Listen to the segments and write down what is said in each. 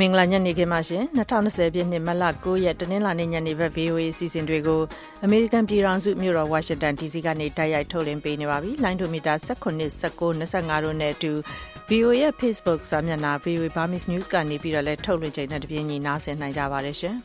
မင်္ဂလာညနေခင်းပါရှင်2020ပြည့်နှစ်မတ်လ9ရက်တနင်္လာနေ့ညနေဘက် VOA အစီအစဉ်တွေကိုအမေရိကန်ပြည်ထောင်စုမြို့တော်ဝါရှင်တန် DC ကနေတိုက်ရိုက်ထုတ်လွှင့်ပေးနေပါပြီလိုင်းဒိုမီတာ19 19 25တို့နဲ့အတူ VOA ရဲ့ Facebook စာမျက်နှာ VOA Burmese News ကနေပြီးတော့လည်းထုတ်လွှင့်ချိန်နဲ့တပြေးညီနားဆင်နိုင်ကြပါတယ်ရှင်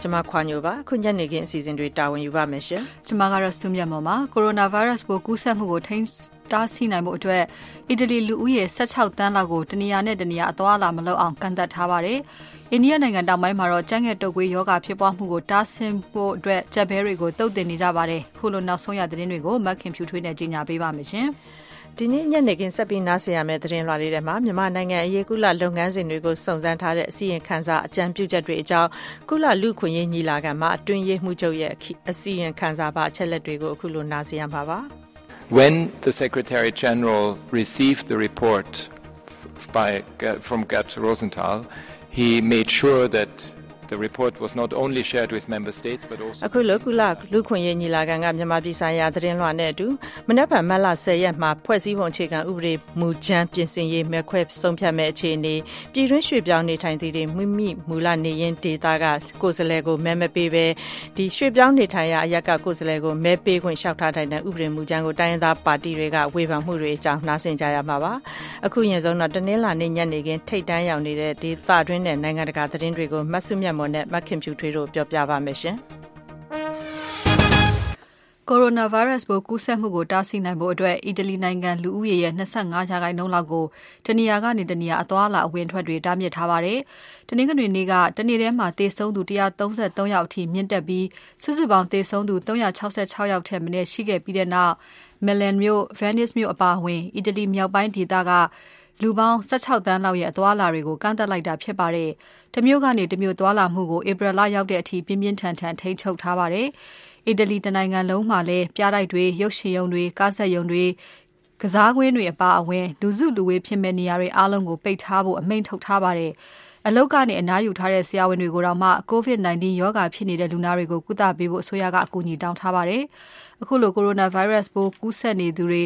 ကျမခွာညိုပါခုညနေခင်းအစီအစဉ်တွေတာဝန်ယူပါမယ်ရှင်ကျမကတော့စုမြတ်မော်ပါကိုရိုနာဗိုင်းရပ်စ်ပိုးကူးစက်မှုကိုထိန်း တားဆီးနိုင်မှုအတွက်အီတလီလူဦးရေ16တန်းလောက်ကိုတနေရာနဲ့တနေရာအသွားအလာမလုပ်အောင်ကန့်သတ်ထားပါတယ်။အိန္ဒိယနိုင်ငံတောင်ပိုင်းမှာတော့ကျန်းငယ်တုပ်ကွေးယောဂဖြစ်ပွားမှုကိုတားဆီးဖို့အတွက်ကြက်ဘဲတွေကိုတုတ်တင်နေကြပါတယ်။ခုလိုနောက်ဆုံးရသတင်းတွေကိုမက်ခင်ဖြူထွေးနဲ့ကြီးညာပေးပါမယ်ရှင်။ဒီနေ့ညနေခင်းဆက်ပြီးနားဆင်ရမယ့်သတင်းလွှာလေးတွေမှာမြန်မာနိုင်ငံအရေးကုလလုပ်ငန်းစဉ်တွေကိုစုံစမ်းထားတဲ့အစီရင်ခံစာအကြံပြုချက်တွေအကြောင်းကုလလူခွင့်ရေးညီလာခံမှာအတွင်းရေးမှုချုပ်ရဲ့အစီရင်ခံစာပါအချက်လက်တွေကိုအခုလိုနားဆင်ရမှာပါ။ When the Secretary General received the report by, from Gert Rosenthal, he made sure that The report was not only shared with member states but also အခုလိုကုလလူခွင့်ရေးညီလာခံကမြန်မာပြည်ဆိုင်ရာသတင်းလွှာနဲ့အတူမနက်ဖြန်မတ်လ10ရက်မှာဖွဲ့စည်းပုံအခြေခံဥပဒေမူကြမ်းပြင်ဆင်ရေးမဲ့ခွဲဆုံးဖြတ်မဲ့အခြေအနေပြည်တွင်းရွှေ့ပြောင်းနေထိုင်သူတွေမိမိမူလနေရင်ဒေတာကကိုယ်စားလှယ်ကိုမဲမပေးပဲဒီရွှေ့ပြောင်းနေထိုင်ရာအရက်ကကိုယ်စားလှယ်ကိုမဲပေးခွင့်လျှောက်ထားတဲ့ဥပဒေမူကြမ်းကိုတိုင်းရင်းသားပါတီတွေကဝေဖန်မှုတွေအကြောင်းနှာစင်ကြရမှာပါအခုရင်ဆုံးတော့တနင်္လာနေ့ညနေခင်းထိတ်တန်းရောက်နေတဲ့ဒေသတွင်းနဲ့နိုင်ငံတကာသတင်းတွေကိုမတ်စုမြတ်မော်နဲ့မခင်ဖြူထွေးတို့ပြောပြပါမယ်ရှင်။ကိုရိုနာဗိုင်းရပ်စ်ပိုးကူးစက်မှုကိုတားဆီးနိုင်ဖို့အတွက်အီတလီနိုင်ငံလူဦးရေရဲ့25ရာခိုင်နှုန်းလောက်ကိုတနေရာကနေတနေရာအသွားအလာအဝင်ထွက်တွေတားမြစ်ထားပါတယ်။တနင်္ဂနွေနေ့ကတနေ့ထဲမှာသေဆုံးသူ133ယောက်အထိမြင့်တက်ပြီးစုစုပေါင်းသေဆုံးသူ366ယောက်ထက်မနည်းရှိခဲ့ပြီးတဲ့နောက် Milan မြို့ Venice မြို့အပါအဝင်အီတလီမြောက်ပိုင်းဒေသက လူပေါင်း16သန်းလောက်ရဲ့အသွားအလာတွေကိုကန့်သတ်လိုက်တာဖြစ်ပါတယ်။တမျိုးကနေတမျိုးသွားလာမှုကိုဧပြီလရောက်တဲ့အထိပြင်းပြင်းထန်ထန်ထိန်းချုပ်ထားပါတယ်။အီတလီတနိုင်ငံလုံးမှာလည်းပြားတိုက်တွေရုပ်ရှင်ရုံတွေကားဆက်ရုံတွေကစားကွင်းတွေအပါအဝင်လူစုလူဝေးဖြစ်မဲ့နေရာတွေအားလုံးကိုပိတ်ထားဖို့အမိန့်ထုတ်ထားပါတယ်။အလုတ်ကနေအနားယူထားတဲ့ဆရာဝန်တွေကိုတော့မှ COVID-19 ရောဂါဖြစ်နေတဲ့လူနာတွေကိုကုသပေးဖို့အစိုးရကအကူအညီတောင်းထားပါတယ်။အခုလို coronavirus ပိုးကူးစက်နေသူတွေ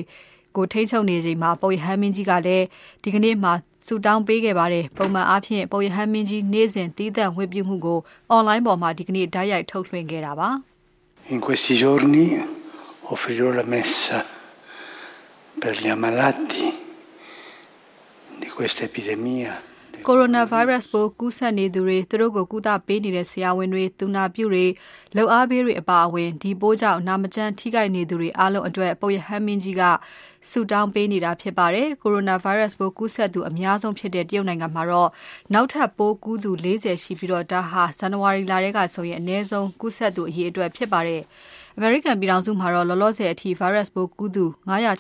ကိုထိန်းချုပ်နေချိန်မှာပုပ်ရဟန်းမင်းကြီးကလည်းဒီကနေ့မှာဆုတောင်းပေးခဲ့ပါတယ်။ပုံမှန်အားဖြင့်ပုပ်ရဟန်းမင်းကြီးနေ့စဉ်တည်တံ့ဝတ်ပြုမှုကို online ပေါ်မှာဒီကနေ့ဓာတ်ရိုက်ထုတ်လွှင့်ခဲ့တာပါ။ In questi giorni offrirò la messa per gli ammalati di questa epidemia ကိုရိုနာဗိုင်းရပ်စ်ပိုးကူးစက်နေသူတွေသူတို့ကိုကုသပေးနေတဲ့ဆရာဝန်တွေ၊သူနာပြုတွေ၊လုပ်အားပေးတွေအပါအဝင်ဒီပိုးကြောင့်နာမကျန်းထိခိုက်နေသူတွေအားလုံးအတွက်ပုပ်ရဟန်းမင်းကြီးကဆုတောင်းပေးနေတာဖြစ်ပါတယ်။ကိုရိုနာဗိုင်းရပ်စ်ပိုးကူးစက်သူအများဆုံးဖြစ်တဲ့တရုတ်နိုင်ငံမှာတော့နောက်ထပ်ပိုးကူးသူ40ရှိပြီးတော့ဒါဟာဇန်နဝါရီလထဲကဆိုရင်အနည်းဆုံးကူးစက်သူအရေအတွက်ဖြစ်ပါတယ်။အမေရိကန်ပြည်ထောင်စုမှာတော့လောလောဆယ်အထိ virus ပိုးကူးသူ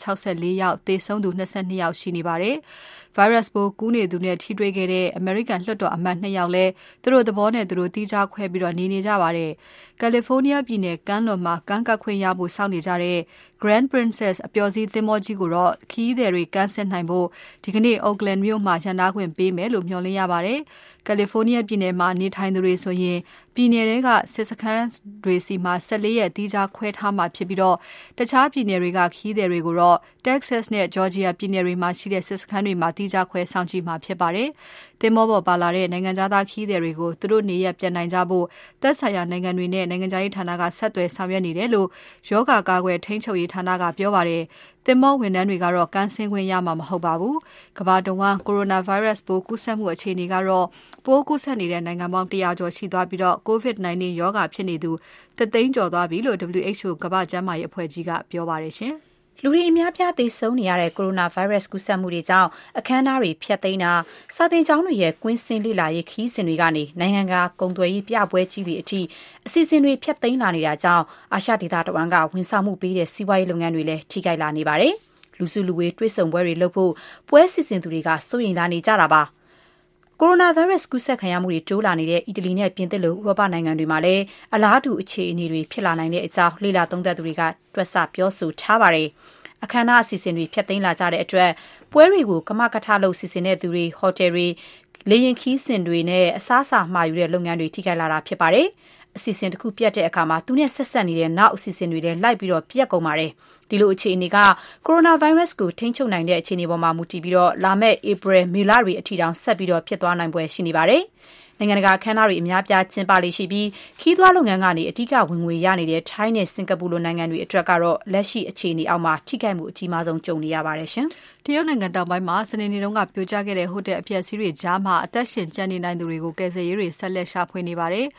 964ယောက်သေဆုံးသူ22ယောက်ရှိနေပါတယ်။ virus ပိုးကူးနေသူနဲ့ထိတွေ့ခဲ့တဲ့အမေရိကန်လွှတ်တော်အမတ်2ယောက်လည်းသူတို့သဘောနဲ့သူတို့တီးခြားခွဲပြီးတော့နေနေကြပါတယ်။ California ပြည်နယ်ကမ်းလွန်မှာကမ်းကပ်ခွင့်ရဖို့စောင့်နေကြတဲ့ Grand Princess အပျော်စီးသင်္ဘောကြီးကိုတော့ခရီးသည်တွေကမ်းဆင်းနိုင်ဖို့ဒီကနေ့ Oakland မြို့မှာရန်နာခွင့်ပေးမယ်လို့မျှော်လင့်ရပါတယ်။ California ပြည်နယ်မှာနေထိုင်သူတွေဆိုရင်ပြည်နယ်တွေကစစ်စခန်းတွေစီမှာ14ရက်တီးခြားခွဲထားမှာဖြစ်ပြီးတော့တခြားပြည်နယ်တွေကခရီးသည်တွေကိုတော့ Texas နဲ့ Georgia ပြည်နယ်တွေမှာရှိတဲ့စစ်စခန်းတွေမှာတီးခြားခွဲစောင့်ကြည့်မှာဖြစ်ပါတယ်။သင်္ဘောပေါ်ပါလာတဲ့နိုင်ငံခြားသားခရီးသည်တွေကိုသူတို့နေရက်ပြန်နိုင်ကြဖို့သက်ဆိုင်ရာနိုင်ငံတွေနဲ့နိုင်ငံခြားရေးဌာနကဆက်သွယ်ဆောင်ရွက်နေတယ်လို့ယောဂကာကွယ်ထိန်းချုပ်ရေးဌာနကပြောပါတယ်။သင်္ဘောဝန်ထမ်းတွေကတော့ကမ်းဆင်းခွင့်ရမှာမဟုတ်ပါဘူး။ကမ္ဘာတဝန်း coronavirus ပိုးကူးစက်မှုအခြေအနေကတော့ပိုးကူးစက်နေတဲ့နိုင်ငံပေါင်း100ကျော်ရှိသွားပြီးတော့ COVID-19 ရောဂါဖြစ်နေသူတသိန်းကျော်သွားပြီလို့ WHO ကမ္ဘာ့ကျန်းမာရေးအဖွဲ့ကြီးကပြောပါတယ်ရှင်။ လူတွေအများပြားသေဆုံးနေရတဲ့ကိုရိုနာဗိုင်းရပ်စ်ကူးစက်မှုတွေကြောင့်အခမ်းအနားတွေဖျက်သိမ်းတာစာသင်ကျောင်းတွေရဲ့ကွင်းစင်းလေ့လာရေးခီးစဉ်တွေကနေနိုင်ငံကကုန်သွယ်ရေးပြပွဲကြီးတွေအထိအစီအစဉ်တွေဖျက်သိမ်းလာနေတာကြောင့်အာရှဒေသတဝန်းကဝန်ဆောင်မှုပေးတဲ့စီးပွားရေးလုပ်ငန်းတွေလည်းထိခိုက်လာနေပါတယ်။လူစုလူဝေးတွေ့ဆုံပွဲတွေလုပ်ဖို့ပွဲစီစဉ်သူတွေကစိုးရိမ်လာနေကြတာပါ။ ကိုရိုနာဗိုင်းရပ်စ် ကူးစက်ခံရမှုတွေ တိုးလာနေတဲ့ အီတလီနဲ့ ပြင်သစ်လို ဥရောပနိုင်ငံတွေမှာလည်း အလားတူ အခြေအနေတွေ ဖြစ်လာနိုင်တဲ့အကြောင်း လေ့လာသုံးသပ်သူတွေက တွက်ဆ ပြောဆိုထားပါတယ်။အခမ်းအနား အစီအစဉ်တွေ ဖျက်သိမ်းလာကြတဲ့အတွက် ပွဲတွေကို ကမကထလုပ် စီစဉ်တဲ့သူတွေ ဟိုတယ်တွေ လေယာဉ်ခီးစဉ်တွေနဲ့ အစားအစာ မှာယူတဲ့ လုပ်ငန်းတွေ ထိခိုက်လာတာ ဖြစ်ပါတယ်။အစီအစဉ်တစ်ခုပြတ်တဲ့အခါမှာသူနဲ့ဆက်ဆက်နေတဲ့ နောက်အစီအစဉ်တွေလည်း လိုက်ပြီးတော့ပြတ်ကုန်ပါတယ် ဒီလိုအခြေအနေကကိုရိုနာဗိုင်းရပ်စ်ကိုထိန်းချုပ်နိုင်တဲ့အခြေအနေပေါ်မှာမူတည်ပြီးတော့လာမယ့်ဧပြီမေလတွေအထိတောင်ဆက်ပြီးတော့ဖြစ်သွားနိုင်ပွဲရှိနေပါတယ်။နိုင်ငံတကာအခမ်းအနားတွေအများပြားကျင်းပလေရှိပြီးခီးသွွားလုပ်ငန်းကနေအ धिक ဝင်ငွေရနေတဲ့ထိုင်းနဲ့စင်ကာပူလိုနိုင်ငံတွေအတွက်ကတော့လက်ရှိအခြေအနေအောက်မှာထိခိုက်မှုအကြီးမားဆုံးကြုံနေရပါတယ်ရှင်။တရုတ်နိုင်ငံတောင်ပိုင်းမှာစနေနေ့တုန်းကပြိုကျခဲ့တဲ့ဟိုတယ်အပျက်စီးတွေကြားမှာအသက်ရှင်ကျန်နေနိုင်သူတွေကိုကယ်ဆယ်ရေးတွေဆက်လက်ရှာဖွေနေပါတယ်။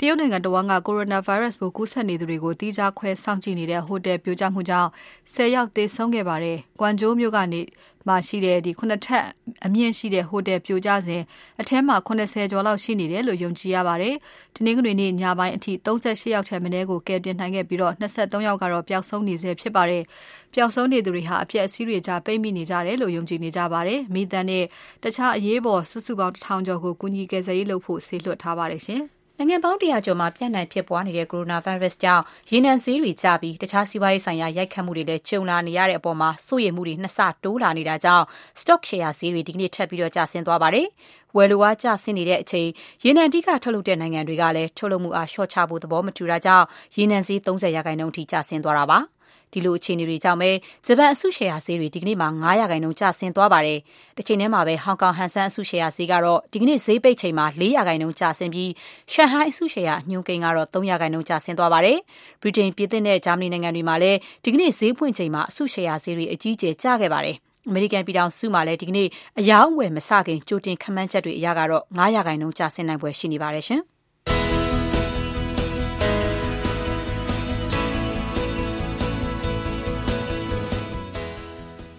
တရုတ်နိုင်ငံတဝန်းကကိုရိုနာဗိုင်းရပ်စ်ပိုးကူးစက်နေသူတွေကိုတိကျခွဲစောင့်ကြည့်နေတဲ့ ဟိုတယ်ပြိုကျမှုကြောင့်10ယောက်သေဆုံးခဲ့ပါတယ်။ကွမ်ကျိုးမြို့ကနေမှာရှိတဲ့ဒီခုနှစ်ထပ်အမြင့်ရှိတဲ့ ဟိုတယ်ပြိုကျစဉ် အထဲမှာ80ကျော်လောက်ရှိနေတယ်လို့ ယုံကြည်ရပါတယ်။ဒီနေ့ကနေ့ညပိုင်းအထိ38ယောက်ထက်မနည်းကို ကယ်တင်နိုင်ခဲ့ပြီးတော့23ယောက်ကတော့ ပျောက်ဆုံးနေဆဲဖြစ်ပါတယ်။ပျောက်ဆုံးနေသူတွေဟာ အပြက်အစည်းတွေကြား ပိတ်မိနေကြတယ်လို့ ယုံကြည်နေကြပါတယ်။မိသားနဲ့ တခြားအရေးပေါ် စုစုပေါင်း1000ကျော်ကို ကူညီကယ်ဆယ်ရေးလုပ်ဖို့ဆေးလွှတ်ထားပါတယ်ရှင်။ နိုင်ငံပေါင်းတရာကျော်မှာပြန့်နှံ့ဖြစ်ပွားနေတဲ့ ကိုရိုနာဗိုင်းရပ်စ်ကြောင့် ရေနံဈေးတွေကျပြီး တခြား စီးပွားရေးဆိုင်ရာ ရိုက်ခတ်မှုတွေလည်း ကြုံလာနေရတဲ့အပေါ်မှာစိုးရိမ်မှုတွေနှစ်ဆတိုးလာနေတာကြောင့် stock share ဈေးတွေ ဒီကနေ့ ထပ်ပြီး ကျဆင်းသွားပါတယ်။ဝယ်လိုအား ကျဆင်းနေတဲ့အချိန် ရေနံအဓိက ထုတ်လုပ်တဲ့ နိုင်ငံတွေကလည်း ထုတ်လုပ်မှုအား လျှော့ချဖို့ သဘောမတူတာကြောင့် ရေနံဈေး ၃၀ရာခိုင်နှုန်းအထိ ကျဆင်းသွားတာပါ။ ဒီလိုအခြေအနေတွေကြောင့်ပဲဂျပန်အစုရှယ်ယာဈေးတွေဒီကနေ့မှာ9ရာခိုင်နှုန်းကျဆင်းသွားပါတယ်။တစ်ချိန်တည်းမှာပဲဟောင်ကောင်ဟန်ဆန်အစုရှယ်ယာဈေးကတော့ဒီကနေ့ဈေးပိတ်ချိန်မှာ4ရာခိုင်နှုန်းကျဆင်းပြီးရှန်ဟိုင်းအစုရှယ်ယာညွှန်းကိန်းကတော့3ရာခိုင်နှုန်းကျဆင်းသွားပါတယ်။ဗြိတိန်ပြည်သစ်နဲ့ဂျာမနီနိုင်ငံတွေမှာလည်းဒီကနေ့ဈေးဖွင့်ချိန်မှာအစုရှယ်ယာဈေးတွေအကြီးအကျယ်ကျခဲ့ပါတယ်။အမေရိကန်ပြည်ထောင်စုမှာလည်းဒီကနေ့အယောင်းဝယ်မစခင်ကြိုတင်ခန့်မှန်းချက်တွေအရကတော့9ရာခိုင်နှုန်းကျဆင်းနိုင်ပွဲရှိနေပါတယ်ရှင်။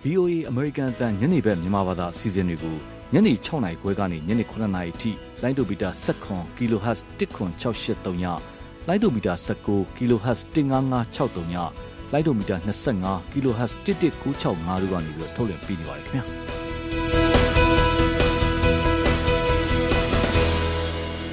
VOA အမေရိကန်အသံညနေဘက်မြန်မာဘာသာအစီအစဉ်တွေကိုညနေ6နာရီခွဲကနေညနေ9နာရီထိလိုင်းဒိုမီတာ7 kHz 10683ညလိုင်းဒိုမီတာ19 kHz 15563ညလိုင်းဒိုမီတာ25 kHz 11965တို့ကနေပြီးထုတ်လွှင့်ပေးနေပါတယ်ခင်ဗျာ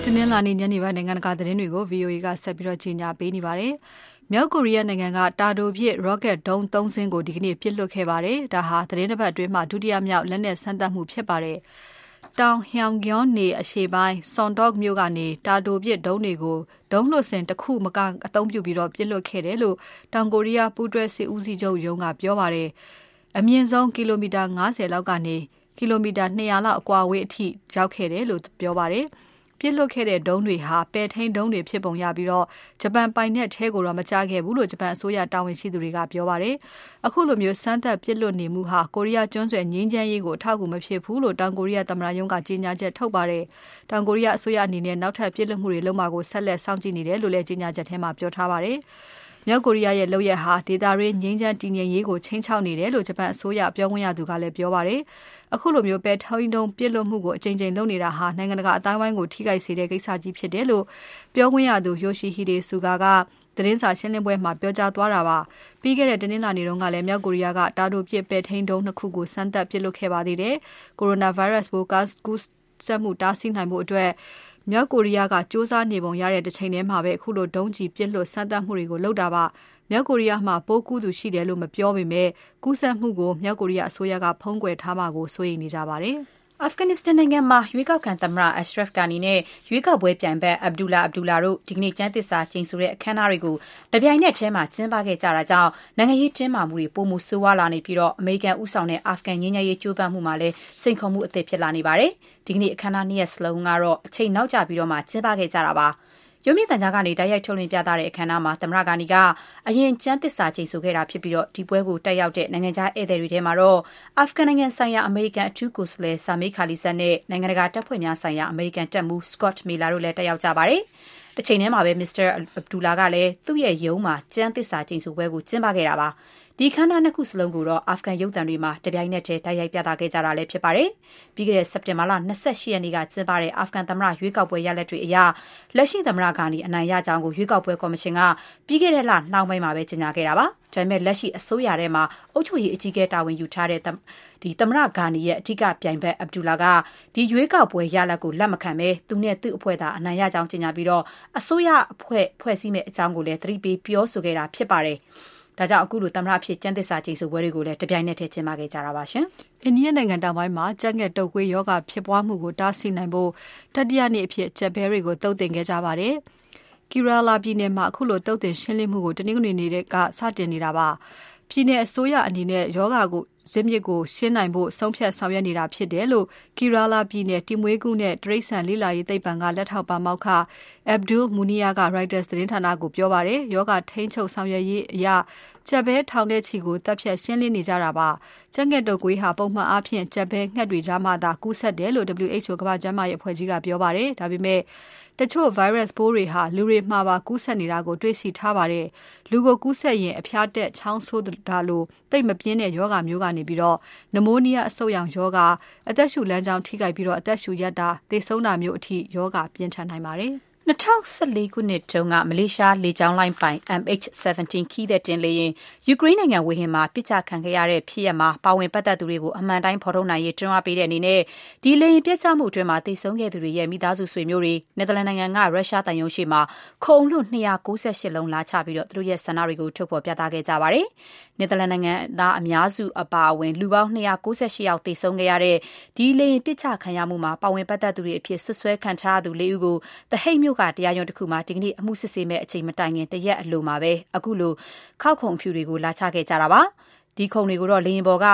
ဒီနေ့လာနေညနေပိုင်းနိုင်ငံတကာသတင်းတွေကို VOA ကဆက်ပြီးတော့ကြီးညာပေးနေပါတယ်။ မြောက်ကိုရီးယားနိုင်ငံက တာတိုပစ် rocket ဒုံး ၃ စင်းကို ဒီကနေ့ ပစ်လွှတ်ခဲ့ပါတယ်။ဒါဟာသတင်းတစ်ပတ်အတွင်းမှာဒုတိယမြောက် လက်နက်စမ်းသပ်မှုဖြစ်ပါတယ်။တောင် Hyeonggyong နေအရှေ့ပိုင်း Sondok မြို့ကနေ တာတိုပစ်ဒုံးတွေကို ဒုံးလွှတ်စင်တစ်ခုမက အသုံးပြုပြီးတော့ပစ်လွှတ်ခဲ့တယ်လို့ တောင်ကိုရီးယား ပူးတွဲစစ်ဦးစီးချုပ်ရုံးက ပြောပါတယ်။အမြင့်ဆုံး ကီလိုမီတာ90လောက်ကနေ ကီလိုမီတာ200လောက်အကွာအဝေးအထိ ရောက်ခဲ့တယ်လို့ ပြောပါတယ်။ ပြစ်လွတ်ခဲ့တဲ့ဒုံးတွေဟာပယ်ထိန်ဒုံးတွေဖြစ်ပုံရပြီးတော့ဂျပန်ပိုင်နက်ထဲကိုတော့ မကြားခဲ့ဘူးလို့ ဂျပန်အစိုးရတာဝန်ရှိသူတွေက ပြောပါတယ်။အခုလိုမျိုးစမ်းသပ်ပြစ်လွတ်နေမှုဟာ ကိုရီးယားကျွန်းဆွယ်ငြိမ်းချမ်းရေးကို အထောက်အကူမဖြစ်ဘူးလို့ တောင်ကိုရီးယားသမ္မတရုံးက ကြေညာချက်ထုတ်ပါတယ်။တောင်ကိုရီးယားအစိုးရအနေနဲ့ နောက်ထပ်ပြစ်လွတ်မှုတွေလုပ်မှာကို ဆက်လက်စောင့်ကြည့်နေတယ်လို့လည်း ကြေညာချက်ထဲမှာ ပြောထားပါတယ်။မြောက်ကိုရီးယားရဲ့လုပ်ရက်ဟာ ဒေသတွင်း ငြိမ်းချမ်း တည်ငြိမ်ရေးကိုချိန်ချောက်နေတယ်လို့ ဂျပန်အစိုးရပြောခွင့်ရသူကလည်း ပြောပါတယ်။ အခုလိုမျိုးပဲထောင်းတုံးပြစ်လွတ်မှုကိုအကြိမ်ကြိမ်လုပ်နေတာဟာနိုင်ငံတကာအတိုင်းဝိုင်းကိုထိခိုက်စေတဲ့ကိစ္စကြီးဖြစ်တယ်လို့ပြောခွင့်ရသူ Yoshihide Suga ကသတင်းစာရှင်းလင်းပွဲမှာပြောကြားသွားတာပါ။ပြီးခဲ့တဲ့တနင်္လာနေ့တုန်းကလည်းမြောက်ကိုရီးယားကတာတိုပစ်ပဲထိန်းတုံးနှစ်ခုကိုစမ်းသပ်ပစ်လွတ်ခဲ့ပါသေးတယ်။ကိုရိုနာဗိုင်းရပ်စ်ပိုးကူးစက်မှုတားဆီးနိုင်ဖို့အတွက်မြောက်ကိုရီးယားကစ조사နေပုံရတဲ့တစ်ချိန်တည်းမှာပဲအခုလိုဒုံးကျည်ပစ်လွတ်စမ်းသပ်မှုတွေကိုလုပ်တာပါ မြောက်ကိုရီးယားမှာပိုးကူးသူရှိတယ်လို့မပြောပေမဲ့ကူးစက်မှုကိုမြောက်ကိုရီးယားအစိုးရကဖုံးကွယ်ထားမှာကိုစိုးရိမ်နေကြပါတယ်။အာဖဂန်နစ္စတန်နိုင်ငံမှာရွေးကောက်ခံသမ္မတ Ashraf Ghani နဲ့ရွေးကောက်ပွဲပြိုင်ဘက် Abdullah Abdullah တို့ဒီကနေ့ကျမ်းသစ္စာကျိန်ဆိုတဲ့အခမ်းအနားတွေကိုတပြိုင်နက်တည်းမှာကျင်းပခဲ့ကြတာကြောင့်နိုင်ငံရေးတင်းမာမှုတွေပိုမိုဆိုးဝါးလာနေပြီးအမေရိကန်ဦးဆောင်တဲ့အာဖဂန်ငြိမ်းချမ်းရေးကြိုးပမ်းမှုမှာလည်းစိန်ခေါ်မှုအသစ်ဖြစ်လာနေပါတယ်။ဒီကနေ့အခမ်းအနားနှစ်ရက်စလုံးကတော့အချိန်နောက်ကျပြီးမှကျင်းပခဲ့ကြတာပါ။ ရုပ်မြင့်သံကြားကနေတိုက်ရိုက်ထုတ်လွှင့်ပြသတဲ့အခမ်းအနားမှာ သမ္မတဂါနီက အရင် ကျမ်းသစ္စာကျိန်ဆိုခဲ့တာဖြစ်ပြီး ဒီပွဲကို တက်ရောက်တဲ့ နိုင်ငံခြားဧည့်သည်တွေထဲမှာတော့ အာဖဂန်နိုင်ငံဆိုင်ရာ အမေရိကန် အထူးကိုယ်စားလှယ်ဆာမေးခါလီဆတ်နဲ့ နိုင်ငံတကာတပ်ဖွဲ့များဆိုင်ရာ အမေရိကန်တပ်မှူး Scott Miller တို့လည်း တက်ရောက်ကြပါတယ်။တချိန်တည်းမှာပဲ Mr. Abdullah ကလည်း သူ့ရဲ့ရုံးမှာ ကျမ်းသစ္စာကျိန်ဆိုပွဲကို ကျင်းပခဲ့တာပါ။ ဒီခန္ဓာနှစ်ခုစလုံးကိုတော့ အာဖဂန်ရုပ်သံတွေမှာ တပြိုင်နက်တည်း တိုက်ရိုက်ပြသခဲ့ကြတာလည်း ဖြစ်ပါတယ်။ပြီးခဲ့တဲ့ စက်တင်ဘာလ28ရက်နေ့က ကျင်းပတဲ့ အာဖဂန်သမ္မတရွေးကောက်ပွဲ ရလဒ်တွေအရ လက်ရှိသမ္မတ ဂါနီ အနိုင်ရကြောင်းကို ရွေးကောက်ပွဲကော်မရှင်က ပြီးခဲ့တဲ့လနှောင်းပိုင်းမှာပဲ ကြေညာခဲ့တာပါ။ဒါပေမဲ့ လက်ရှိအစိုးရထဲမှာ အုပ်ချုပ်ရေးအကြီးအကဲ တာဝန်ယူထားတဲ့ဒီသမ္မတဂါနီရဲ့အထူးပြိုင်ဘက်အဗ္ဒူလာကဒီရွေးကောက်ပွဲရလဒ်ကို လက်မခံဘဲ သူနဲ့ သူ့အဖွဲ့သားအနိုင်ရကြောင်း ကြေညာပြီးတော့အစိုးရအဖွဲ့ ဖွဲ့စည်းမဲ့အကြောင်းကိုလည်း သတိပေး ပြောဆိုခဲ့တာ ဖြစ်ပါတယ်။ ဒါကြောင့်အခုလိုသမ္မတအဖြစ်ကျန်းသစ္စာကျိန်ဆိုပွဲတွေကိုလည်းတပြိုင်နက်တည်းကျင်းပခဲ့ကြတာပါရှင်။အိန္ဒိယနိုင်ငံတောင်ပိုင်းမှာကြက်ငှက်တုပ်ကွေးရောဂါဖြစ်ပွားမှုကိုတားဆီးနိုင်ဖို့တတိယနေ့အဖြစ်ချက်ဘဲတွေကိုတုတ်တင်ခဲ့ကြပါတယ်။ Kerala ပြည်နယ်မှာအခုလိုတုတ်တင်ရှင်းလင်းမှုကိုတနင်္ဂနွေနေ့ကစတင်နေတာပါ။ပြည်နယ်အစိုးရအနေနဲ့ယောဂါကို ဇစ်မြစ်ကိုရှင်းနိုင်ဖို့ဆုံးဖြတ်ဆောင်ရွက်နေတာဖြစ်တယ်လို့ Kerala ပြည်နယ်တိမွေးကုနဲ့တရိษံလိလာရေးသိပ္ပံကလက်ထောက်ပါမောက္ခ Abdul Munia က Reuters သတင်းဌာနကိုပြောပါတယ်။ယောဂထိန်းချုပ်ဆောင်ရွက်ရေးအရ ကြက်ဘဲထောင်တဲ့ချီကိုတပ်ဖြတ်ရှင်းလင်းနေကြတာပါ။ကြက်ငှက်တုပ်ကွေးဟာပုံမှန်အားဖြင့်ကြက်ဘဲငှက်တွေကြားမှာသာကူးစက်တယ်လို့ WHO ကမ္ဘာ့ကျန်းမာရေးအဖွဲ့ကြီးကပြောပါတယ်။ဒါပေမဲ့တချို့ virus ပိုးတွေဟာလူတွေမှာပါကူးစက်နေတာကိုတွေ့ရှိထားပါတယ်။လူကိုကူးစက်ရင်အဖျားတက်ချောင်းဆိုးတာလိုတိတ်မပြင်းတဲ့ယောဂမျိုးကနေပြီးတော့နမိုးနီးယားအဆုတ်ရောင်ယောဂအသက်ရှူလမ်းကြောင်းထိခိုက်ပြီးတော့အသက်ရှူရက်တာသေဆုံးတာမျိုးအထိယောဂပြင်းထန်နိုင်ပါတယ်။ 2014ခုနှစ်တုန်းကမလေးရှားလေကြောင်းလိုင်းပိုင် MH17 ခီးတဲ့တင်လေရင်ယူကရိန်းနိုင်ငံဝေဟင်မှာပစ်ချခံခဲ့ရတဲ့ဖြစ်ရပ်မှာပါဝင်ပတ်သက်သူတွေကိုအမှန်တိုင်းဖော်ထုတ်နိုင်ရေးတွန်းအားပေးတဲ့အနေနဲ့ဒီလေရင်ပစ်ချမှုအတွင်းမှာတိတ်ဆုံးခဲ့သူတွေရဲ့မိသားစုဆွေမျိုးတွေနယ်သာလန်နိုင်ငံကရုရှားတန်ယုံရှိမှာခုံလွတ်298လုံးလာချပြီးတော့သူတို့ရဲ့ဆန္ဒတွေကိုထုတ်ဖော်ပြသခဲ့ကြပါတယ်။နယ်သာလန်နိုင်ငံသားအများစုအပါအဝင် လူပေါင်း298ယောက်တိတ်ဆုံးခဲ့ရတဲ့ဒီလေရင်ပစ်ချခံရမှုမှာပါဝင်ပတ်သက်သူတွေအဖြစ်ဆွဆွဲခံထားသူ၄ဦးကိုတဟိတ်မြို့မြို့ကတရားရုံးတစ်ခုမှာဒီကနေ့အမှုစစ်ဆေးမဲ့အချိန်မတိုင်ခင်တရက်အလိုမှာပဲအခုလိုခောက်ခုံဖြူတွေကိုလာချခဲ့ကြတာပါဒီခုံတွေကိုတော့လေရင်ပေါ်က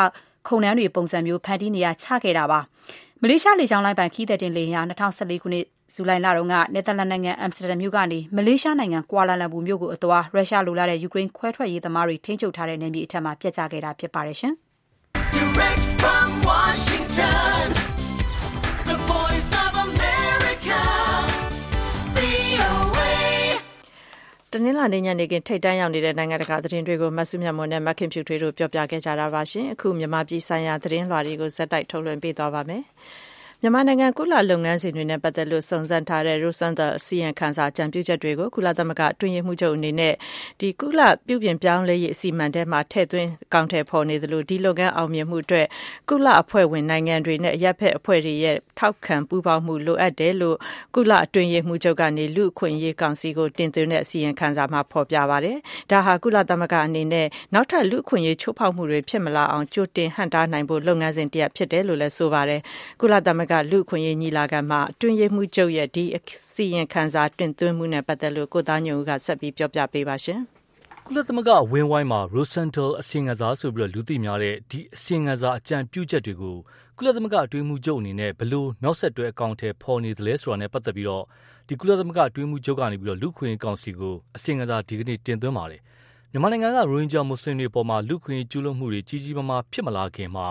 ခုံနှန်းတွေပုံစံမျိုးဖန်တီးနေရချခဲ့တာပါမလေးရှားလေကြောင်းလိုင်းပိုင်ခီးတဲ့တင်လေယာဉ်2014ခုနှစ် ဇူလိုင်လတုန်းက နယ်သာလန်နိုင်ငံ အမ်စတာဒမ်မြို့ကနေ မလေးရှားနိုင်ငံ ကွာလာလမ်ပူမြို့ကိုအသွား ရုရှားလိုလာတဲ့ ယူကရိန်းခွဲထွက်ရေးသမားတွေ ထိန်းချုပ်ထားတဲ့ နယ်မြေအထက်မှာပြက်ကျခဲ့တာဖြစ်ပါတယ်ရှင် Direct from Washington the voice of America တနင်္လာနေ့ညနေခင်းထိတ်တန့်ရောက်နေတဲ့နိုင်ငံတကာသတင်းတွေကိုမဆုမြတ်မွန်နဲ့မခင်ဖြူထွေးတို့ပြောပြခဲ့ကြတာပါရှင်အခုမြန်မာပြည်ဆိုင်ရာသတင်းလွှာတွေကိုဇက်တိုက်ထုတ်လွှင့်ပေးသွားပါမယ်။ မြန်မာနိုင်ငံ ကုလလုပ်ငန်းစဉ်တွေနဲ့ ပတ်သက်လို့ စုံစမ်းထားတဲ့ Rosenthal အစီရင်ခံစာကြံပြုချက်တွေကို ကုလသမဂ္ဂ အတွင်းရေးမှူးချုပ်အနေနဲ့ဒီကုလ ပြုပြင်ပြောင်းလဲရေး အစီအမံထဲမှာ ထည့်သွင်းကောင်းထည့်ဖော်နေသလို ဒီလုပ်ငန်း အောင်မြင်မှုအတွက် ကုလအဖွဲ့ဝင်နိုင်ငံတွေနဲ့ အရက်ဖက်အဖွဲ့တွေရဲ့ ထောက်ခံပူးပေါင်းမှု လိုအပ်တယ်လို့ ကုလ အတွင်းရေးမှူးချုပ်ကနေ လူအခွင့်အရေးကောင်စီကို တင်သွင်းတဲ့ အစီရင်ခံစာမှာ ဖော်ပြပါတယ်။ဒါဟာ ကုလသမဂ္ဂအနေနဲ့ နောက်ထပ် လူအခွင့်အရေး ချိုးဖောက်မှုတွေ ဖြစ်မလာအောင် ကြိုတင် ဟန့်တားနိုင်ဖို့ လုပ်ငန်းစဉ်တရပ် ဖြစ်တယ်လို့လည်း ဆိုပါတယ်။ကုလသမဂ္ဂက လူ့အခွင့်အရေးညီလာခံမှာ အတွင်းရေးမှူးချုပ်ရဲ့ ဒီအစီရင်ခံစာတင်သွင်းမှုနဲ့ ပတ်သက်လို့ ကိုသားညိုဦးကဆက်ပြီးပြောပြပေးပါရှင်။ကုလသမဂ္ဂဝင်းဝိုင်းမှာ Rosenthal အစီရင်ခံစာဆိုပြီး လူသိများတဲ့ ဒီအစီရင်ခံစာ အကြံပြုချက်တွေကို ကုလသမဂ္ဂအတွင်းမှုချုပ်အနေနဲ့ဘလို့နောက်ဆက်တွဲ အကောင့်ထဲပေါ်နေသလဲဆိုတာနဲ့ပတ်သက်ပြီးတော့ဒီကုလသမဂ္ဂအတွင်းမှုချုပ်ကနေပြီးတော့လူခွင့်ကောင်စီကို အစီရင်ခံစာ ဒီကနေ့ တင်သွင်းပါတယ်။ မြန်မာနိုင်ငံကရိုဟင်ဂျာမွတ်စလင်တွေအပေါ်မှာလူခွင့်ကျူးလွန်မှုတွေကြီးကြီးမားမားဖြစ်မလာခင်မှာ